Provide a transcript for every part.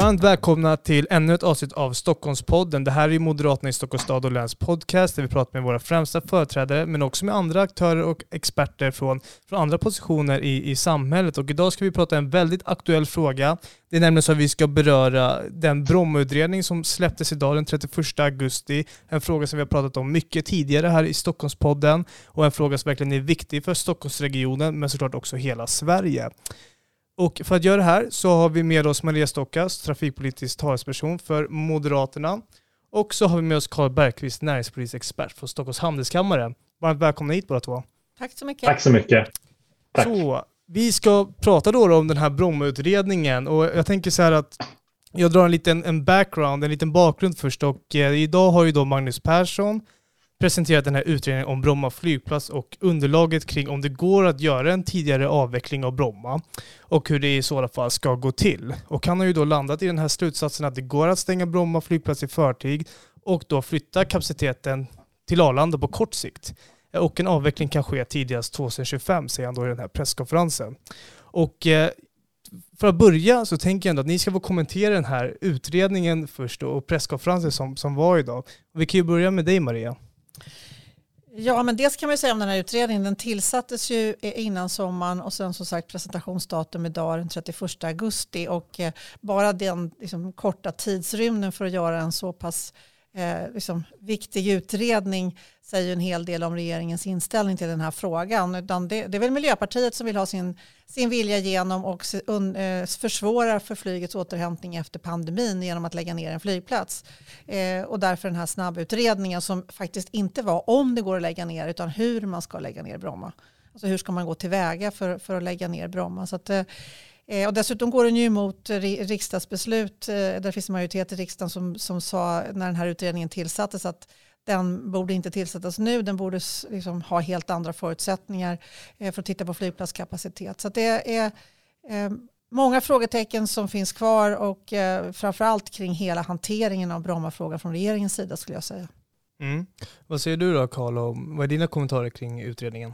Varmt välkomna till ännu ett avsnitt av Stockholmspodden. Det här är Moderaterna i Stockholms stad och läns podcast där vi pratar med våra främsta företrädare men också med andra aktörer och experter från, från andra positioner i, i samhället. Och idag ska vi prata en väldigt aktuell fråga. Det är nämligen så att vi ska beröra den Brommautredning som släpptes idag den 31 augusti. En fråga som vi har pratat om mycket tidigare här i Stockholmspodden och en fråga som verkligen är viktig för Stockholmsregionen men såklart också hela Sverige. Och för att göra det här så har vi med oss Maria Stockas, trafikpolitisk talesperson för Moderaterna. Och så har vi med oss Karl Bergqvist, näringspolitisk expert från Stockholms handelskammare. Varmt välkomna hit båda två. Tack så mycket. Tack så mycket. Tack. Så, vi ska prata då om den här Brommautredningen och jag tänker så här att jag drar en liten en background, en liten bakgrund först och eh, idag har ju då Magnus Persson, presenterat den här utredningen om Bromma flygplats och underlaget kring om det går att göra en tidigare avveckling av Bromma och hur det i sådana fall ska gå till. Och han har ju då landat i den här slutsatsen att det går att stänga Bromma flygplats i förtid och då flytta kapaciteten till Arlanda på kort sikt. Och en avveckling kan ske tidigast 2025, säger han då i den här presskonferensen. Och eh, för att börja så tänker jag ändå att ni ska få kommentera den här utredningen först då, och presskonferensen som, som var idag. Vi kan ju börja med dig Maria. Ja, men dels kan man ju säga om den här utredningen, den tillsattes ju innan sommaren och sen som sagt presentationsdatum idag den 31 augusti och eh, bara den liksom, korta tidsrymden för att göra en så pass eh, liksom, viktig utredning säger en hel del om regeringens inställning till den här frågan. Utan det, det är väl Miljöpartiet som vill ha sin, sin vilja igenom och un, eh, försvårar för flygets återhämtning efter pandemin genom att lägga ner en flygplats. Eh, och därför den här snabbutredningen som faktiskt inte var om det går att lägga ner utan hur man ska lägga ner Bromma. Alltså hur ska man gå tillväga för, för att lägga ner Bromma. Så att, Eh, Eh, och dessutom går den ju emot riksdagsbeslut. Eh, där finns en majoritet i riksdagen som, som sa när den här utredningen tillsattes att den borde inte tillsättas nu. Den borde liksom ha helt andra förutsättningar eh, för att titta på flygplatskapacitet. Så det är eh, många frågetecken som finns kvar och eh, framförallt kring hela hanteringen av Brommafrågan från regeringens sida skulle jag säga. Mm. Vad säger du då Karl? Vad är dina kommentarer kring utredningen?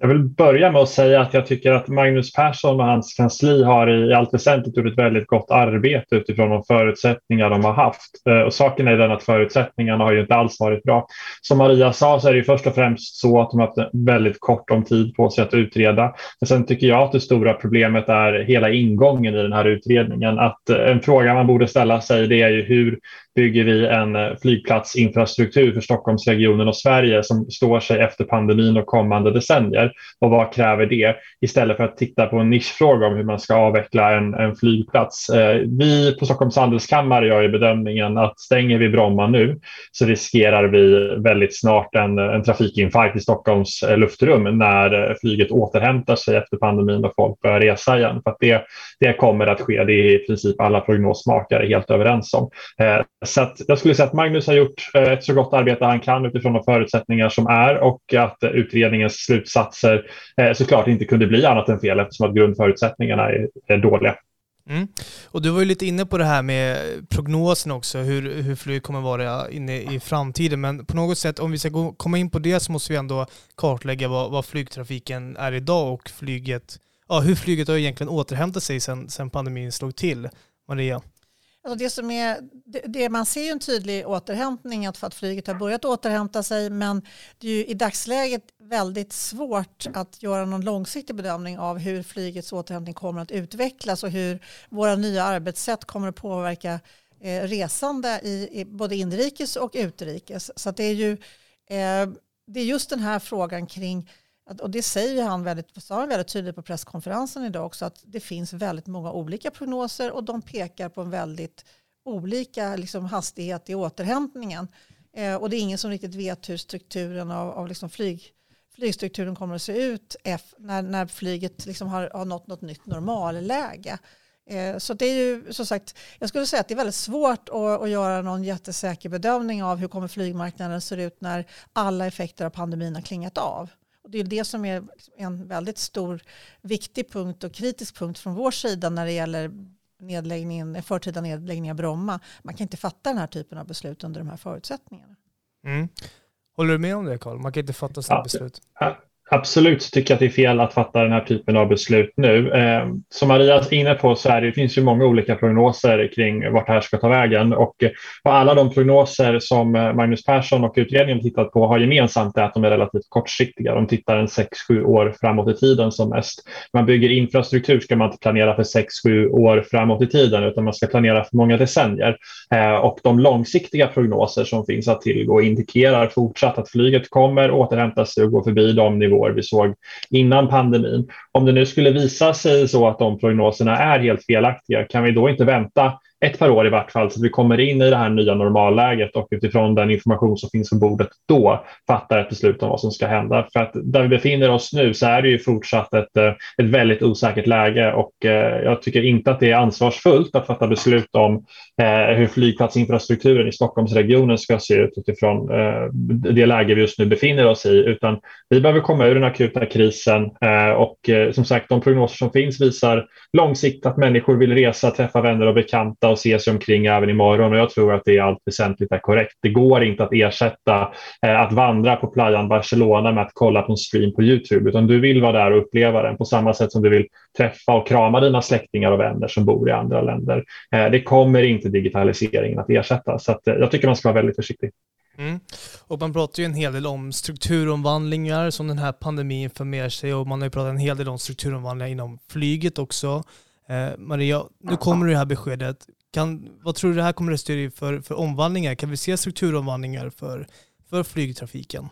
Jag vill börja med att säga att jag tycker att Magnus Persson och hans kansli har i allt väsentligt gjort ett väldigt gott arbete utifrån de förutsättningar de har haft. Eh, och saken är den att förutsättningarna har ju inte alls varit bra. Som Maria sa så är det ju först och främst så att de har haft väldigt kort om tid på sig att utreda. Men sen tycker jag att det stora problemet är hela ingången i den här utredningen. Att eh, en fråga man borde ställa sig det är ju hur bygger vi en eh, flygplatsinfrastruktur för Stockholmsregionen och Sverige som står sig efter pandemin och kommande decennier och vad kräver det? Istället för att titta på en nischfråga om hur man ska avveckla en, en flygplats. Eh, vi på Stockholms handelskammare gör ju bedömningen att stänger vi Bromma nu så riskerar vi väldigt snart en, en trafikinfarkt i Stockholms eh, luftrum när eh, flyget återhämtar sig efter pandemin och folk börjar resa igen. För att det, det kommer att ske, det är i princip alla prognosmakare helt överens om. Eh, så jag skulle säga att Magnus har gjort eh, ett så gott arbete han kan utifrån de förutsättningar som är och att eh, utredningens slutsats eh, såklart inte kunde bli annat än fel eftersom att grundförutsättningarna är dåliga. Mm. Och du var ju lite inne på det här med prognosen också, hur, hur flyg kommer vara inne i framtiden. Men på något sätt, om vi ska gå, komma in på det så måste vi ändå kartlägga vad, vad flygtrafiken är idag och flyget, ja, hur flyget har egentligen återhämtat sig sedan pandemin slog till. Maria? Alltså det, som är, det, det, man ser ju en tydlig återhämtning att, för att flyget har börjat återhämta sig men det är ju i dagsläget väldigt svårt att göra någon långsiktig bedömning av hur flygets återhämtning kommer att utvecklas och hur våra nya arbetssätt kommer att påverka eh, resande i, i, både inrikes och utrikes. Så det är ju eh, det är just den här frågan kring och det säger han väldigt, sa han väldigt tydligt på presskonferensen idag också, att det finns väldigt många olika prognoser och de pekar på en väldigt olika liksom, hastighet i återhämtningen. Eh, och det är ingen som riktigt vet hur strukturen av, av liksom flyg, flygstrukturen kommer att se ut när, när flyget liksom har, har nått något nytt normalläge. Eh, så det är ju som sagt, jag skulle säga att det är väldigt svårt att, att, göra någon jättesäker bedömning av hur kommer flygmarknaden se ut när alla effekter av pandemin har klingat av. Och det är det som är en väldigt stor, viktig punkt och kritisk punkt från vår sida när det gäller nedläggningen, förtida nedläggning av Bromma. Man kan inte fatta den här typen av beslut under de här förutsättningarna. Mm. Håller du med om det Carl? Man kan inte fatta sådana ja, beslut. Absolut tycker jag att det är fel att fatta den här typen av beslut nu. Eh, som Maria är inne på så är det, det finns ju många olika prognoser kring vart det här ska ta vägen och, eh, på och alla de prognoser som eh, Magnus Persson och utredningen tittat på har gemensamt att de är relativt kortsiktiga. De tittar en 6-7 år framåt i tiden som mest. Man bygger infrastruktur ska man inte planera för 6-7 år framåt i tiden utan man ska planera för många decennier. Eh, och de långsiktiga prognoser som finns att tillgå indikerar fortsatt att flyget kommer återhämta sig och gå förbi de nivåer nivåer vi såg innan pandemin. Om det nu skulle visa sig så att de prognoserna är helt felaktiga, kan vi då inte vänta ett par år i vart fall så att vi kommer in i det här nya normalläget och utifrån den information som finns på bordet då fattar ett beslut om vad som ska hända. För att där vi befinner oss nu så är det ju fortsatt ett, eh, ett väldigt osäkert läge och eh, jag tycker inte att det är ansvarsfullt att fatta beslut om eh, hur flygplatsinfrastrukturen i Stockholmsregionen ska se ut utifrån det läge vi just nu befinner oss i utan vi behöver komma ur den akuta krisen och som sagt de prognoser som finns visar långsiktigt att människor vill resa, träffa vänner och bekanta och se sig omkring även imorgon och jag tror att det i allt väsentligt är korrekt. Det går inte att ersätta eh, att vandra på playan Barcelona med att kolla på en stream på Youtube utan du vill vara där och uppleva den på samma sätt som du vill träffa och krama dina släktingar och vänner som bor i andra länder. Eh, det kommer inte digitaliseringen att ersätta så att, eh, jag tycker man ska vara väldigt försiktig. Mm. Och man pratar ju en hel del om strukturomvandlingar som den här pandemin för med sig och man har ju pratat en hel del om strukturomvandlingar inom flyget också. Eh, Maria, nu kommer det här beskedet. Kan, vad tror du det här kommer att resultera för, för omvandlingar? Kan vi se strukturomvandlingar för, för flygtrafiken?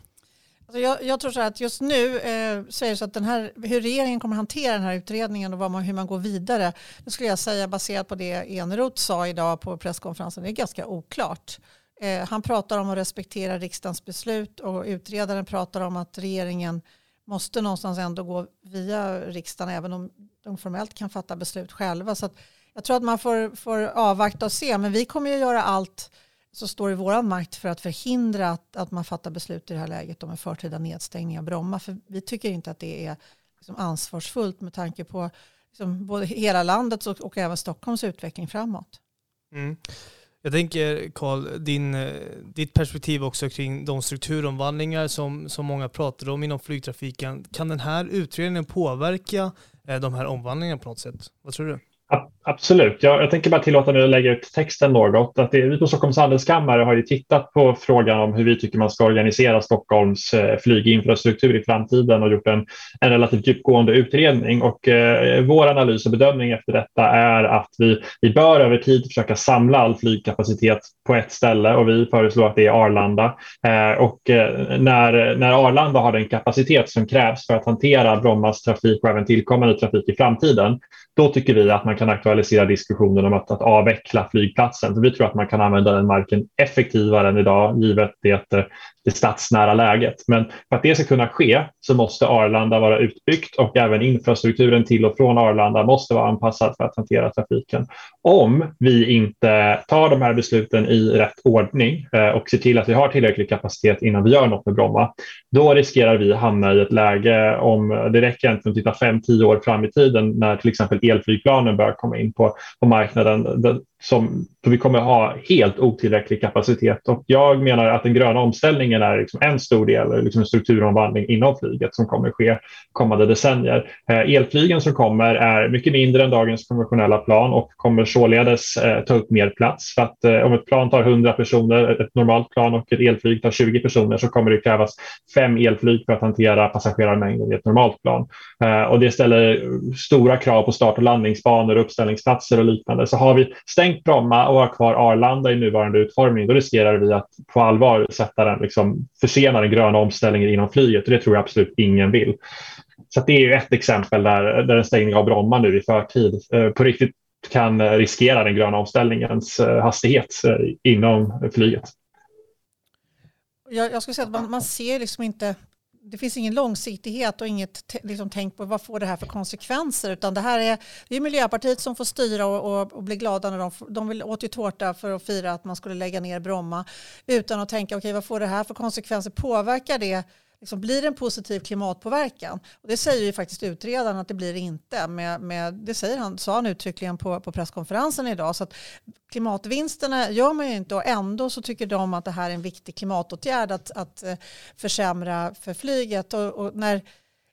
Alltså jag, jag, tror så att just nu eh, så är det så att den här, hur regeringen kommer att hantera den här utredningen och man, hur man går vidare, det skulle jag säga baserat på det Eneroth sa idag på presskonferensen, det är ganska oklart. Eh, han pratar om att respektera riksdagens beslut och utredaren pratar om att regeringen måste någonstans ändå gå via riksdagen även om de formellt kan fatta beslut själva. Så jag tror att man får, får avvakta och se. Men vi kommer ju göra allt som står i vår makt för att förhindra att, att man fattar beslut i det här läget om en förtida nedstängning av Bromma. För vi tycker inte att det är liksom ansvarsfullt med tanke på liksom både hela landets och, och även Stockholms utveckling framåt. Mm. Jag tänker Karl, din, eh, ditt perspektiv också kring de strukturomvandlingar som, som många pratar om inom flygtrafiken. Kan den här utredningen påverka eh, de här omvandlingarna på något sätt? Vad tror du? Absolut. Jag, jag tänker bara tillåta mig att lägga ut texten något. Att det, vi på Stockholms handelskammare har ju tittat på frågan om hur vi tycker man ska organisera Stockholms eh, flyginfrastruktur i framtiden och gjort en, en relativt djupgående utredning. Och, eh, vår analys och bedömning efter detta är att vi, vi bör över tid försöka samla all flygkapacitet på ett ställe och vi föreslår att det är Arlanda. Eh, och eh, när, när Arlanda har den kapacitet som krävs för att hantera Brommas trafik och även tillkommande trafik i framtiden, då tycker vi att man kan aktualisera diskussionen om att, att avveckla flygplatsen. För vi tror att man kan använda den marken effektivare än idag givet det eh, det stadsnära läget. Men för att det ska kunna ske så måste Arlanda vara utbyggt och även infrastrukturen till och från Arlanda måste vara anpassad för att hantera trafiken. Om vi inte tar de här besluten i rätt ordning eh, och ser till att vi har tillräcklig kapacitet innan vi gör något med Bromma, då riskerar vi hamna i ett läge om det räcker inte att titta 5-10 år fram i tiden när till exempel elflygplanen börjar komma in på, på marknaden som vi kommer ha helt otillräcklig kapacitet. Och jag menar att den gröna omställningen är liksom en stor del, liksom en strukturomvandling inom flyget som kommer ske kommande decennier. Eh, elflygen som kommer är mycket mindre än dagens konventionella plan och kommer således eh, ta upp mer plats. För att eh, om ett plan tar 100 personer, ett normalt plan och ett elflyg tar 20 personer så kommer det krävas fem elflyg för att hantera passagerarmängden i ett normalt plan. Eh, och det ställer stora krav på start och landningsbanor, uppställningsplatser och liknande. Så har vi stängt stängt Bromma och har kvar Arlanda i nuvarande utformning, då riskerar vi att på allvar sätta den, liksom, försena den gröna omställningen inom flyget och det tror jag absolut ingen vill. Så det är ju ett exempel där, där en stängning av Bromma nu i förtid eh, på riktigt kan riskera den gröna omställningens eh, hastighet eh, inom flyget. Jag, jag skulle säga att man, man ser liksom inte det finns ingen långsiktighet och inget liksom, tänk på vad får det här för konsekvenser. Utan det här är, det är Miljöpartiet som får styra och, och, och bli glada när de, de vill åt ju tårta för att fira att man skulle lägga ner Bromma utan att tänka okej okay, vad får det här för konsekvenser? Påverkar det liksom, blir det en positiv klimatpåverkan? Och det säger ju faktiskt utredaren att det blir det inte. Med, med, det säger han, sa han uttryckligen på, på presskonferensen idag. Så att klimatvinsterna gör man ju inte och ändå så tycker de att det här är en viktig klimatåtgärd att, att eh, försämra för flyget. Och, och när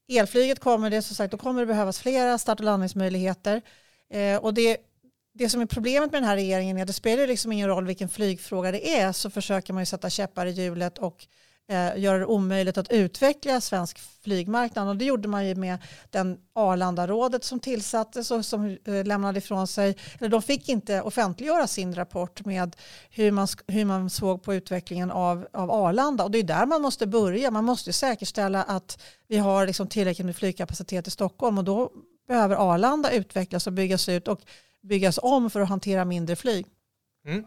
elflyget kommer, det som sagt, då kommer det behövas flera start och landningsmöjligheter. Eh, och det det som är problemet med den här regeringen är att det spelar liksom ingen roll vilken flygfråga det är så försöker man ju sätta käppar i hjulet och eh, göra det omöjligt att utveckla svensk flygmarknad. Och det gjorde man ju med den Arlandarådet som tillsattes och som eh, lämnade ifrån sig, eller de fick inte offentliggöra sin rapport med hur man, hur man såg på utvecklingen av, av Arlanda. Och det är där man måste börja. Man måste säkerställa att vi har liksom tillräckligt med flygkapacitet i Stockholm och då behöver Arlanda utvecklas och byggas ut. Och byggas om för att hantera mindre flyg. Mm.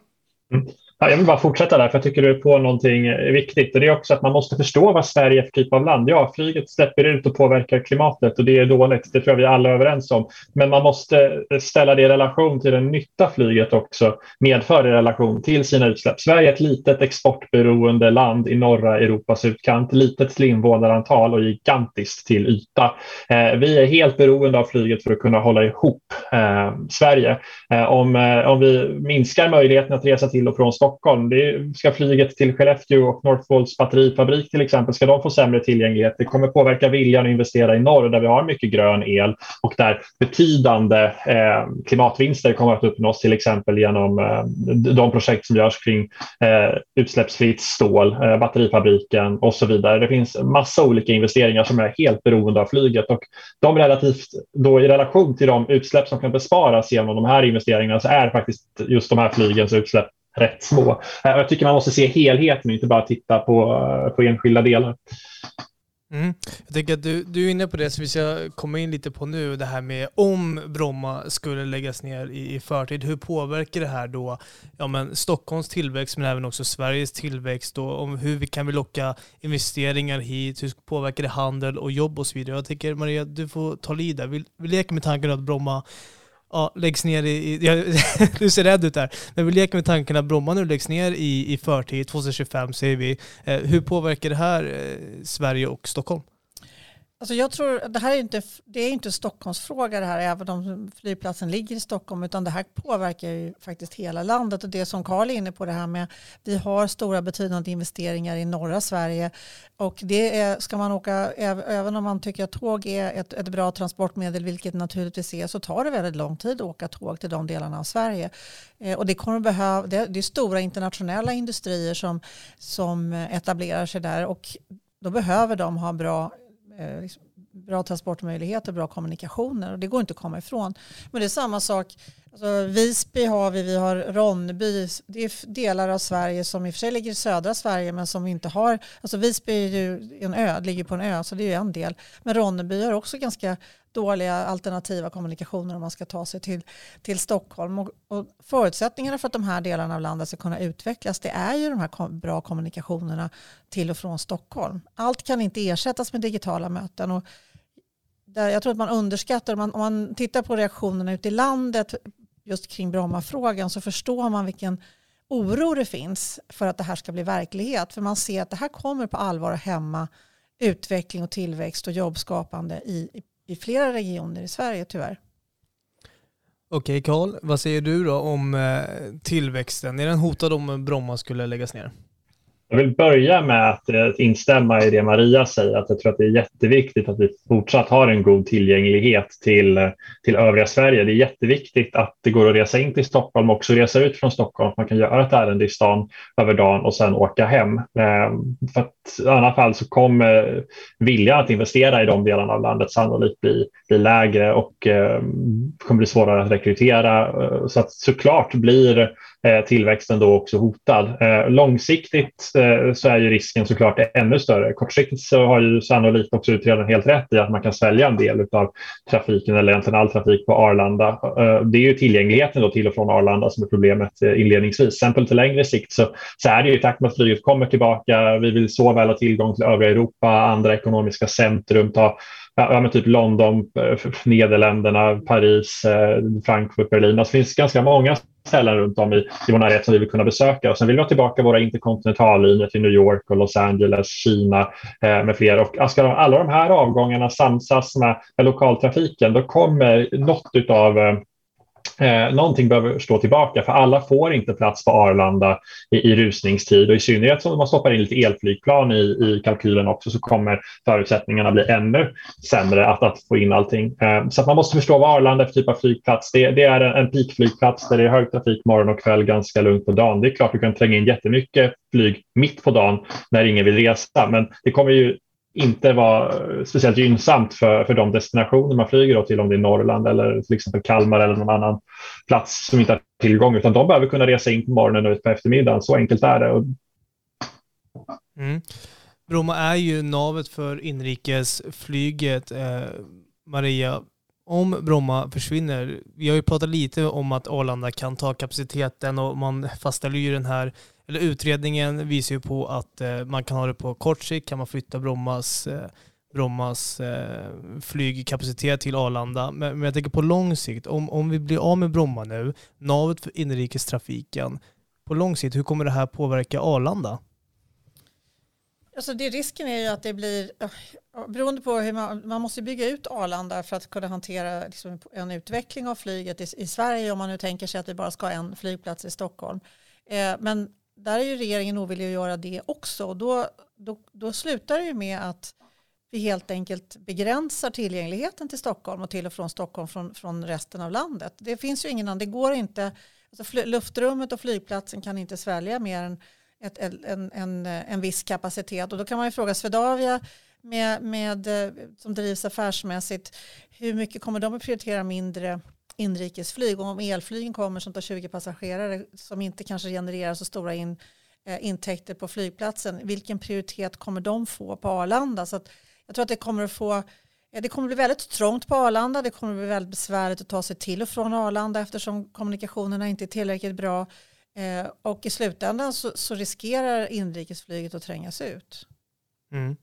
Mm. Ja, jag vill bara fortsätta där, för jag tycker du är på någonting eh, viktigt. Och det är också att man måste förstå vad Sverige är för typ av land. Ja, flyget släpper ut och påverkar klimatet och det är dåligt. Det tror jag vi alla är överens om. Men man måste eh, ställa det i relation till den nytta flyget också medför i relation till sina utsläpp. Sverige är ett litet exportberoende land i norra Europas utkant. Litet till invånarantal och gigantiskt till yta. Eh, vi är helt beroende av flyget för att kunna hålla ihop eh, Sverige. Eh, om, eh, om vi minskar möjligheten att resa till och från Stockholm Stockholm. Det ska flyget till Skellefteå och Northvolts batterifabrik till exempel, ska de få sämre tillgänglighet? Det kommer påverka viljan att investera i norr där vi har mycket grön el och där betydande eh, klimatvinster kommer att uppnås till exempel genom eh, de projekt som görs kring eh, utsläppsfritt stål, eh, batterifabriken och så vidare. Det finns massa olika investeringar som är helt beroende av flyget och de relativt då i relation till de utsläpp som kan besparas genom de här investeringarna så är faktiskt just de här flygens utsläpp rätt små. Eh, jag tycker man måste se helheten och inte bara titta på, eh, på enskilda delar. Mm. Jag tänker att du, du är inne på det som vi ska komma in lite på nu, det här med om Bromma skulle läggas ner i, i förtid, hur påverkar det här då ja, men Stockholms tillväxt men även också Sveriges tillväxt då, om hur vi kan vi locka investeringar hit, hur påverkar det handel och jobb och så vidare. Jag tänker Maria, du får ta lid där. Vi, vi leker med tanken att Bromma ja, läggs ner i... Ja, du ser rädd ut där. Men vi leker med tanken att Bromma nu läggs ner i, i förtid, 2025 säger vi. Eh, hur påverkar det här eh, Sverige och Stockholm? Alltså jag tror, det här är inte, det är inte Stockholmsfråga det här, även om flygplatsen ligger i Stockholm, utan det här påverkar ju faktiskt hela landet. Och det som Karl är inne på det här med, vi har stora betydande investeringar i norra Sverige och det är, ska man åka, även om man tycker att tåg är ett, ett bra transportmedel, vilket naturligtvis är, så tar det väldigt lång tid att åka tåg till de delarna av Sverige. Eh, och det kommer behöva, det, det är stora internationella industrier som, som etablerar sig där och då behöver de ha bra Eh, liksom, bra transportmöjligheter, bra kommunikationer och det går inte att komma ifrån. Men det är samma sak, alltså, Visby har vi, vi har Ronneby, det är delar av Sverige som i och för sig ligger i södra Sverige men som inte har, alltså Visby är ju en ö, ligger på en ö så det är ju en del. Men Ronneby har också ganska dåliga alternativa kommunikationer om man ska ta sig till, till Stockholm. Och, och förutsättningarna för att de här delarna av landet ska kunna utvecklas det är ju de här bra kommunikationerna till och från Stockholm. Allt kan inte ersättas med digitala möten. Och jag tror att man underskattar, om man, om man tittar på reaktionerna ute i landet just kring Brommafrågan så förstår man vilken oro det finns för att det här ska bli verklighet. För man ser att det här kommer på allvar att hämma utveckling och tillväxt och jobbskapande i, i flera regioner i Sverige tyvärr. Okej Karl, vad säger du då om eh, tillväxten? Är den hotad om Bromma skulle läggas ner? Jag vill börja med att eh, instämma i det Maria säger, att jag tror att det är jätteviktigt att vi fortsatt har en god tillgänglighet till, eh, till övriga Sverige. Det är jätteviktigt att det går att resa in till Stockholm och också resa ut från Stockholm. Man kan göra ett ärende i stan över dagen och sen åka hem. Ehm, för att I annat fall så kommer viljan att investera i de delarna av landet sannolikt bli, bli lägre och ehm, kommer bli svårare att rekrytera. Eh, så att såklart blir Eh, tillväxten då också hotad. Eh, långsiktigt eh, så är ju risken såklart ännu större. Kortsiktigt så har ju sannolikt också utredaren helt rätt i att man kan svälja en del av trafiken eller egentligen all trafik på Arlanda. Det är ju tillgängligheten då till och från Arlanda som är problemet inledningsvis. Sen på lite längre sikt så, så är det ju i takt med att flyget kommer tillbaka. Vi vill så väl ha tillgång till övriga Europa, andra ekonomiska centrum, ta ja, men typ London, eh, Nederländerna, Paris, eh, Frankfurt, Berlin. Alltså, det finns ganska många ställen runt om i, i vår närhet som vi vill kunna besöka. Och sen vill vi ha tillbaka våra interkontinentallinjer till New York och Los Angeles, Kina eh, med fler. Och alltså, ska alla de här avgångarna samsas med, med lokaltrafiken, då kommer något av eh, någonting behöver stå tillbaka för alla får inte plats på Arlanda i, i rusningstid och i synnerhet om man stoppar in lite elflygplan i, i kalkylen också så kommer förutsättningarna bli ännu sämre att, att få in allting. Eh, så att man måste förstå vad Arlanda är för typ av flygplats. Det, det är en, en peakflygplats där det är hög trafik morgon och kväll ganska lugnt på dagen. Det är klart du kan tränga in jättemycket flyg mitt på dagen när ingen vill resa men det kommer ju inte vara speciellt gynnsamt för, för de destinationer man flyger till, om det är Norrland eller till exempel Kalmar eller någon annan plats som inte har tillgång, utan de behöver kunna resa in på morgonen och ut på eftermiddagen. Så enkelt är det. Mm. Bromma är ju navet för inrikesflyget. Eh, Maria, om Bromma försvinner, vi har ju pratat lite om att Arlanda kan ta kapaciteten och man fastställer ju den här eller utredningen visar ju på att eh, man kan ha det på kort sikt, kan man flytta Brommas, eh, Brommas eh, flygkapacitet till Arlanda. Men, men, jag tänker på lång sikt, om, om vi blir av med Bromma nu, navet för inrikestrafiken, på lång sikt, hur kommer det här påverka Arlanda? Alltså det, risken är ju att det blir, eh, beroende på hur man, man måste bygga ut Arlanda för att kunna hantera liksom en utveckling av flyget i, i, Sverige om man nu tänker sig att vi bara ska ha en flygplats i Stockholm. Eh, men där är ju regeringen ovillig att göra det också. Och då, då, då slutar det ju med att vi helt enkelt begränsar tillgängligheten till Stockholm och till och från Stockholm från, från resten av landet. Det finns ju ingen annan, det går inte, alltså luftrummet och flygplatsen kan inte svälja mer än ett, en, en, en viss kapacitet. Och då kan man ju fråga Swedavia med, med, eh, som drivs affärsmässigt, hur mycket kommer de att prioritera mindre inrikesflyg och om elflygen kommer som tar 20 passagerare som inte kanske genererar så stora in, eh, intäkter på flygplatsen, vilken prioritet kommer de få på Arlanda? Så jag tror att det kommer att få det kommer bli väldigt trångt på Arlanda. Det kommer bli väldigt besvärligt att ta sig till och från Arlanda eftersom kommunikationerna inte är tillräckligt bra. Eh, och i slutändan så, så, riskerar inrikesflyget att trängas ut. Mm.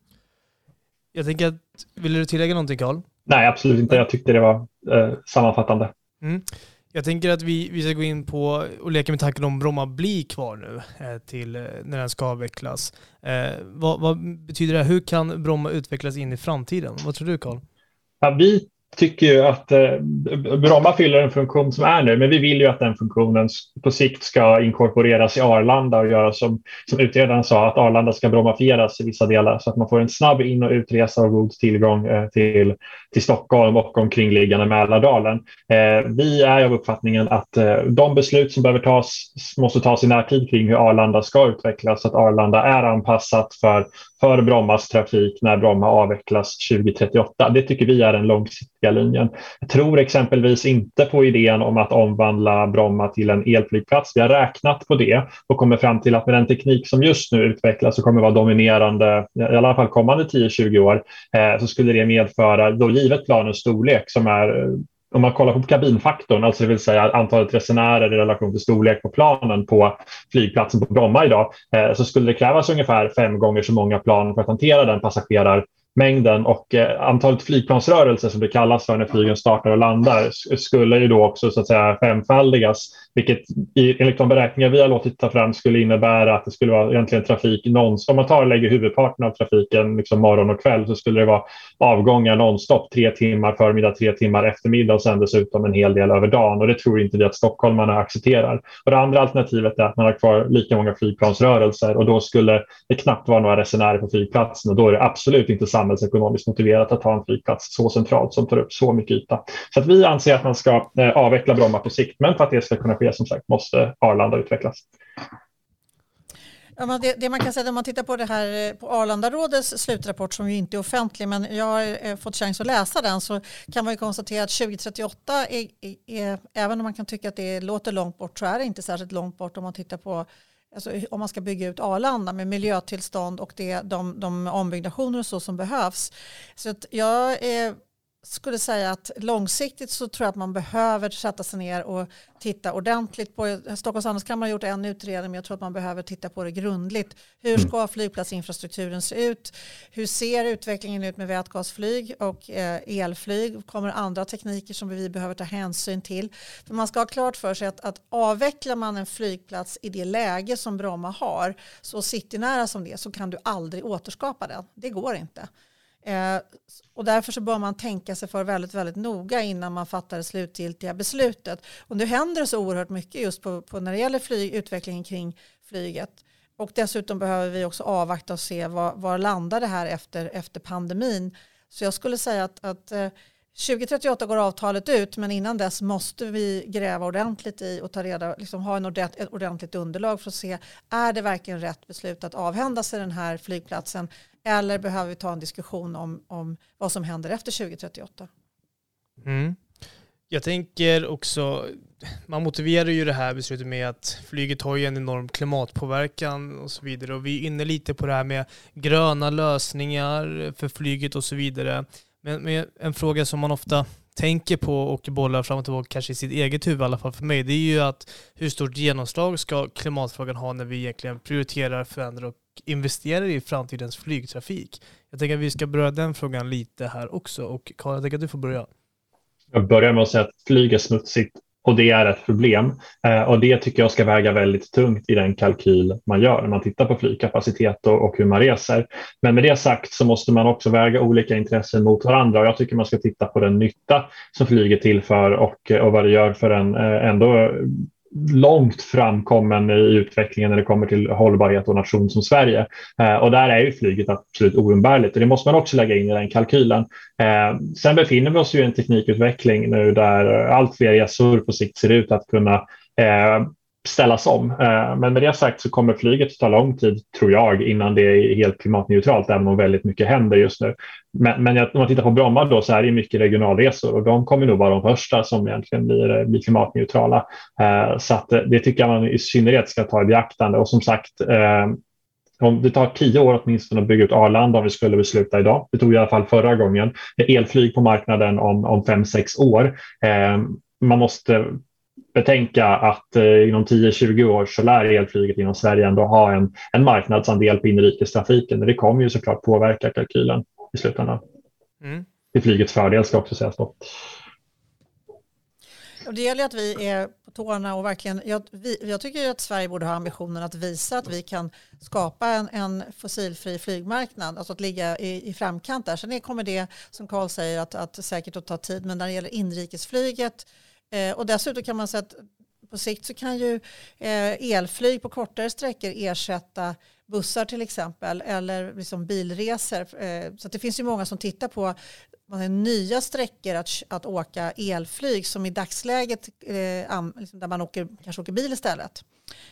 Jag tänker att, vill du tillägga någonting Carl? Nej, absolut inte. Jag tyckte det var eh, sammanfattande. Mm. Jag tänker att vi, vi ska gå in på och leka med tanken om Bromma blir kvar nu eh, till eh, när den ska avvecklas. Eh, vad, vad, betyder det? Hur kan Bromma utvecklas in i framtiden? Vad tror du Carl? Ja, vi tycker ju att eh, Bromma fyller en funktion som är nu, men vi vill ju att den funktionen på sikt ska inkorporeras i Arlanda och göra som, som utredaren sa, att Arlanda ska brommafieras i vissa delar så att man får en snabb in och utresa och god tillgång eh, till, till Stockholm och omkringliggande Mälardalen. Eh, vi är av uppfattningen att eh, de beslut som behöver tas måste tas i närtid kring hur Arlanda ska utvecklas, så att Arlanda är anpassat för för Brommas trafik när Bromma avvecklas 2038. Det tycker vi är den långsiktiga linjen. Jag tror exempelvis inte på idén om att omvandla Bromma till en elflygplats. Vi har räknat på det och kommer fram till att med den teknik som just nu utvecklas och kommer vara dominerande i alla fall kommande 10-20 år eh, så skulle det medföra, då givet planens storlek som är eh, om man kollar på kabinfaktorn, alltså det vill säga antalet resenärer i relation till storlek på planen på flygplatsen på Bromma idag, eh, så skulle det krävas ungefär fem gånger så många plan för att hantera den passagerarmängden. och eh, antalet flygplansrörelser som det kallas för när flygen startar och landar skulle ju då också så att säga femfaldigas, vilket enligt de beräkningar vi har låtit ta fram skulle innebära att det skulle vara egentligen trafik nonstop. Om man tar och lägger huvudparten av trafiken liksom morgon och kväll så skulle det vara avgångar nonstop tre timmar förmiddag, tre timmar eftermiddag och sen dessutom en hel del över dagen och det tror inte vi att stockholmarna accepterar. Och det andra alternativet är att man har kvar lika många flygplansrörelser och då skulle det knappt vara några resenärer på flygplatsen och då är det absolut inte samhällsekonomiskt motiverat att ha en flygplats så centralt som tar upp så mycket yta. Så att vi anser att man ska eh, avveckla Bromma på sikt, men för att det ska kunna ske som sagt måste Arlanda utvecklas. Ja, det, det, man kan säga när man tittar på det här eh, på Arlandarådets slutrapport som ju inte är offentlig men jag har eh, fått chans att läsa den så kan man ju konstatera att 2038 är, är, är, även om man kan tycka att det låter långt bort så är det inte särskilt långt bort om man tittar på alltså, om man ska bygga ut Arlanda med miljötillstånd och det, de, de ombyggnationer och så som behövs. Så att jag är skulle säga att långsiktigt så tror jag att man behöver sätta sig ner och titta ordentligt på, Stockholms handelskammare har gjort en utredning men jag tror att man behöver titta på det grundligt. Hur mm. ska flygplatsinfrastrukturen se ut? Hur ser utvecklingen ut med vätgasflyg och eh, elflyg? Kommer andra tekniker som vi behöver ta hänsyn till? För man ska ha klart för sig att, att avvecklar man en flygplats i det läge som Bromma har, så citynära som det så kan du aldrig återskapa den. Det går inte. Eh, och därför så bör man tänka sig för väldigt, väldigt noga innan man fattar det slutgiltiga beslutet. Och nu händer det så oerhört mycket just på, på när det gäller flyg, utvecklingen kring flyget. Och dessutom behöver vi också avvakta och se var, var landar det här efter, efter pandemin. Så jag skulle säga att, att eh, 2038 går avtalet ut men innan dess måste vi gräva ordentligt i och ta reda, liksom ha en ordent, ett ordentligt underlag för att se är det verkligen rätt beslut att avhända sig den här flygplatsen eller behöver vi ta en diskussion om, om vad som händer efter 2038? Mm. Jag tänker också, man motiverar ju det här beslutet med att flyget har ju en enorm klimatpåverkan och så vidare. Och vi är inne lite på det här med gröna lösningar för flyget och så vidare. Men, men en fråga som man ofta tänker på och bollar fram och tillbaka, kanske i sitt eget huvud i alla fall för mig, det är ju att hur stort genomslag ska klimatfrågan ha när vi egentligen prioriterar, förändrar och investerar i framtidens flygtrafik? Jag tänker att vi ska beröra den frågan lite här också och Karl, jag tänker att du får börja. Jag börjar med att säga att flyg är smutsigt och det är ett problem. Eh, och det tycker jag ska väga väldigt tungt i den kalkyl man gör när man tittar på flygkapacitet och, och hur man reser. Men med det sagt så måste man också väga olika intressen mot varandra och jag tycker man ska titta på den nytta som flyget tillför och, och vad det gör för en eh, ändå långt framkommen i utvecklingen när det kommer till hållbarhet och nation som Sverige. Eh, och där är ju flyget absolut oumbärligt och det måste man också lägga in i den kalkylen. Eh, sen befinner vi oss ju i en teknikutveckling nu där allt fler resor på sikt ser ut att kunna eh, ställas om. Eh, men med det sagt så kommer flyget ta lång tid, tror jag, innan det är helt klimatneutralt, även om väldigt mycket händer just nu. Men, men om man tittar på Bromma då så är det mycket regionalresor och de kommer nog vara de första som egentligen blir, eh, blir klimatneutrala. Eh, så att det tycker jag man i synnerhet ska ta i beaktande och som sagt om det tar tio år åtminstone att bygga ut Arlanda om vi skulle besluta idag. Det tog i alla fall förra gången. Elflyg på marknaden om, om fem, sex år. man måste betänka att eh, inom 10-20 år så lär elflyget inom Sverige ändå ha en, en marknadsandel på inrikestrafiken. Men det kommer ju såklart påverka kalkylen i slutändan. Mm. Till flygets fördel ska också sägas då. Det gäller att vi är på tårna och verkligen, jag, vi, jag tycker att Sverige borde ha ambitionen att visa att vi kan skapa en, en fossilfri flygmarknad, alltså att ligga i, i framkant där. Sen kommer det, som Carl säger, att, att säkert att ta tid, men när det gäller inrikesflyget Eh, och dessutom kan man säga att på sikt så kan ju eh, elflyg på kortare sträckor ersätta bussar till exempel eller liksom bilresor. Eh, så det finns ju många som tittar på nya sträckor att, att åka elflyg som i dagsläget eh, liksom där man åker, kanske åker bil istället.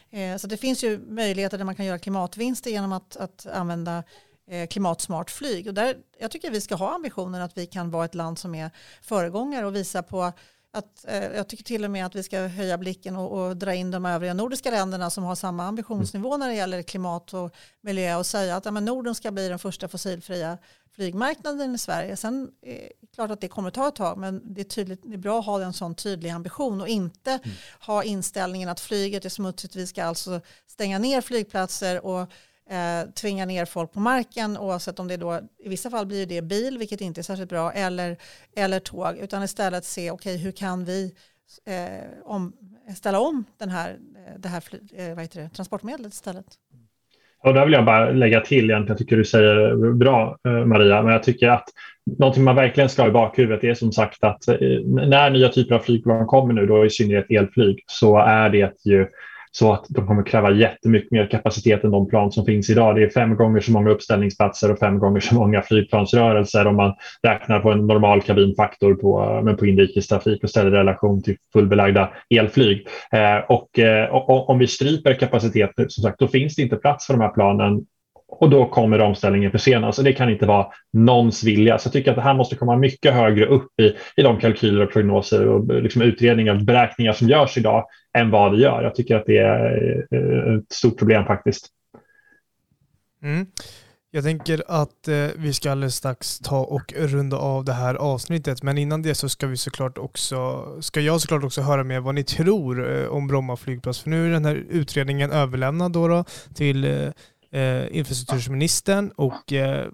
Eh, så det finns ju möjligheter där man kan göra klimatvinster genom att, att använda eh, klimatsmart flyg. Och där, jag tycker vi ska ha ambitionen att vi kan vara ett land som är föregångare och visa på att, eh, jag tycker till och med att vi ska höja blicken och, och, dra in de övriga nordiska länderna som har samma ambitionsnivå när det gäller klimat och miljö och säga att ja, men Norden ska bli den första fossilfria flygmarknaden i Sverige. Sen är det klart att det kommer att ta ett tag men det är, tydligt, det är bra att ha en sån tydlig ambition och inte mm. ha inställningen att flyget är smutsigt. Vi ska alltså stänga ner flygplatser och eh, tvinga ner folk på marken oavsett om det då i vissa fall blir det bil vilket inte är särskilt bra eller, eller tåg utan istället se okej okay, hur kan vi eh, om, ställa om den här, eh, det här eh, vad heter det, transportmedlet istället. Och där vill jag bara lägga till, egentligen, jag tycker du säger bra eh, Maria, men jag tycker att någonting man verkligen ska ha i bakhuvudet är som sagt att eh, när nya typer av flygplan kommer nu, då i synnerhet elflyg, så är det ju så att de kommer kräva jättemycket mer kapacitet än de plan som finns idag. Det är fem gånger så många uppställningsplatser och fem gånger så många flygplansrörelser om man räknar på en normal kabinfaktor på, men på inrikestrafik och ställer relation till fullbelagda elflyg. Eh, och, eh, och, om vi stryper kapacitet, som sagt, då finns det inte plats för de här planen och då kommer omställningen försenas och det kan inte vara någons vilja. Så jag tycker att det här måste komma mycket högre upp i, i de kalkyler och prognoser och liksom utredningar och beräkningar som görs idag än vad det gör. Jag tycker att det är eh, ett stort problem faktiskt. Mm. Jag tänker att eh, vi ska alldeles strax ta och runda av det här avsnittet. Men innan det så ska vi såklart också, ska jag såklart också höra med vad ni tror eh, om Bromma flygplats. För nu är den här utredningen överlämnad då, då till eh, eh infrastrukturministern och eh,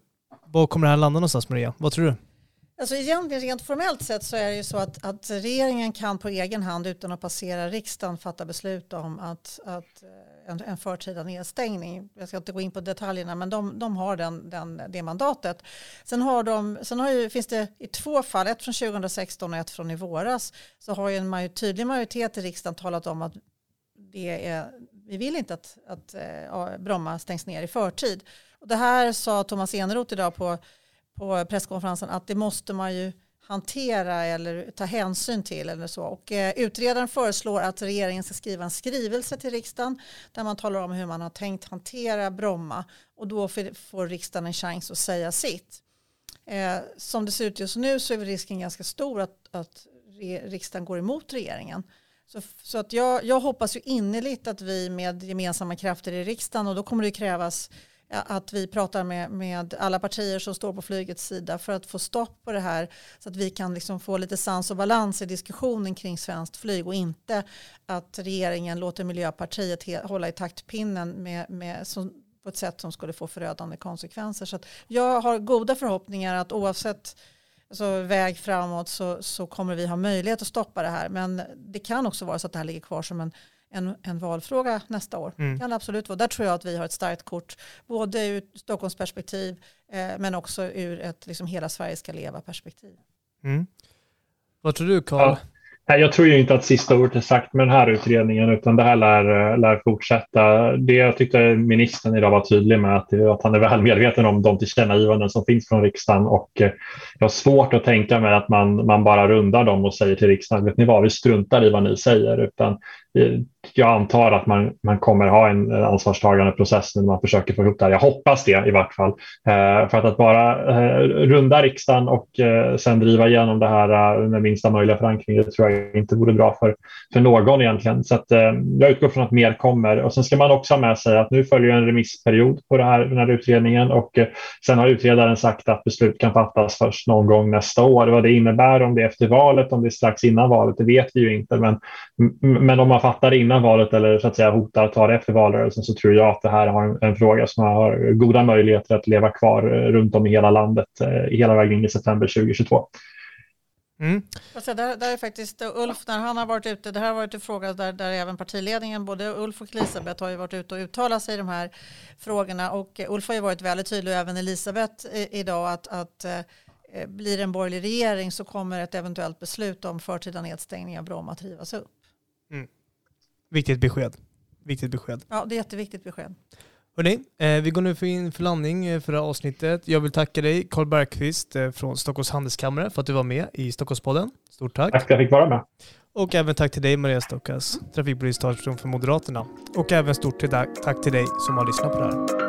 var kommer det här landa någonstans Maria? Vad tror du? Alltså egentligen rent formellt sett så är det ju så att, att regeringen kan på egen hand utan att passera riksdagen fatta beslut om att, att eh, en, en förtida nedstängning. Jag ska inte gå in på detaljerna men de, de har den, den, det mandatet. Sen, har de, sen har ju, finns det i två fall, ett från 2016 och ett från i våras, så har ju en major, tydlig majoritet i riksdagen talat om att det är, vi vill inte att, att eh, att Bromma stängs ner i förtid. Och det här sa Thomas Eneroth idag på på presskonferensen att det måste man ju hantera eller ta hänsyn till eller så. Och, eh, utredaren föreslår att regeringen ska skriva en skrivelse till riksdagen där man talar om hur man har tänkt hantera Bromma och då får riksdagen en chans att säga sitt. Eh, som det ser ut just nu så är risken ganska stor att, att riksdagen går emot regeringen. Så, så att jag, jag hoppas ju innerligt att vi med gemensamma krafter i riksdagen och då kommer det krävas att vi pratar med, med alla partier som står på flygets sida för att få stopp på det här så att vi kan liksom få lite sans och balans i diskussionen kring svenskt flyg och inte att regeringen låter Miljöpartiet hålla i taktpinnen med, med, som, på ett sätt som skulle få förödande konsekvenser. Så jag har goda förhoppningar att oavsett alltså, väg framåt så, så kommer vi ha möjlighet att stoppa det här. Men det kan också vara så att det här ligger kvar som en en, en valfråga nästa år. Mm. kan absolut vara. Där tror jag att vi har ett starkt kort, både ur Stockholms perspektiv eh, men också ur ett liksom, hela Sverige ska leva perspektiv. Mm. Vad tror du Karl? Ja. Nej, jag tror ju inte att sista ordet är sagt med den här utredningen utan det här lär, lär fortsätta. Det jag tyckte ministern idag var tydlig med att, att han är väl medveten om de tillkännagivanden som finns från riksdagen och eh, jag har svårt att tänka mig att man, man bara rundar dem och säger till riksdagen, vet ni vad, vi struntar i vad ni säger utan Eh, jag antar att man, man kommer ha en ansvarstagande process när man försöker få ihop det här. Jag hoppas det i vart fall. Eh, för att, att bara eh, runda riksdagen och eh, sen driva igenom det här eh, med minsta möjliga förankring, det tror jag inte vore bra för, för någon egentligen. Så att, eh, jag utgår från att mer kommer. Och sen ska man också ha med sig att nu följer en remissperiod på det här, den här utredningen och sen har utredaren sagt att beslut kan fattas först någon gång nästa år. Vad det innebär, om det är efter valet, om det är strax innan valet, det vet vi ju inte. Men, men om man fattar innan valet eller så att säga hotar att ta det efter valrörelsen så tror jag att det här har en, en fråga som har goda möjligheter att leva kvar eh, runt om i hela landet eh, hela vägen in i september 2022. Mm. Alltså där, där är faktiskt Ulf, när han har varit ute, det här har varit en fråga där, där även partiledningen, både Ulf och Elisabeth har ju varit ute och uttalat sig i de här frågorna och Ulf har ju varit väldigt tydlig och även Elisabeth idag att, att eh, blir det en borgerlig regering så kommer ett eventuellt beslut om förtida nedstängning av Bromma att rivas upp. Viktigt besked. Viktigt besked. Ja, det är jätteviktigt besked. Hörrni, eh, vi går nu för in för landning eh, för det här avsnittet. Jag vill tacka dig Karl Bergqvist eh, från Stockholms Handelskammare för att du var med i Stockholmspodden. Stort tack. Tack för att jag fick vara med. Och även tack till dig Maria Stockas, trafikpolitisk talesperson för Moderaterna. Och även stort tack till dig som har lyssnat på det här.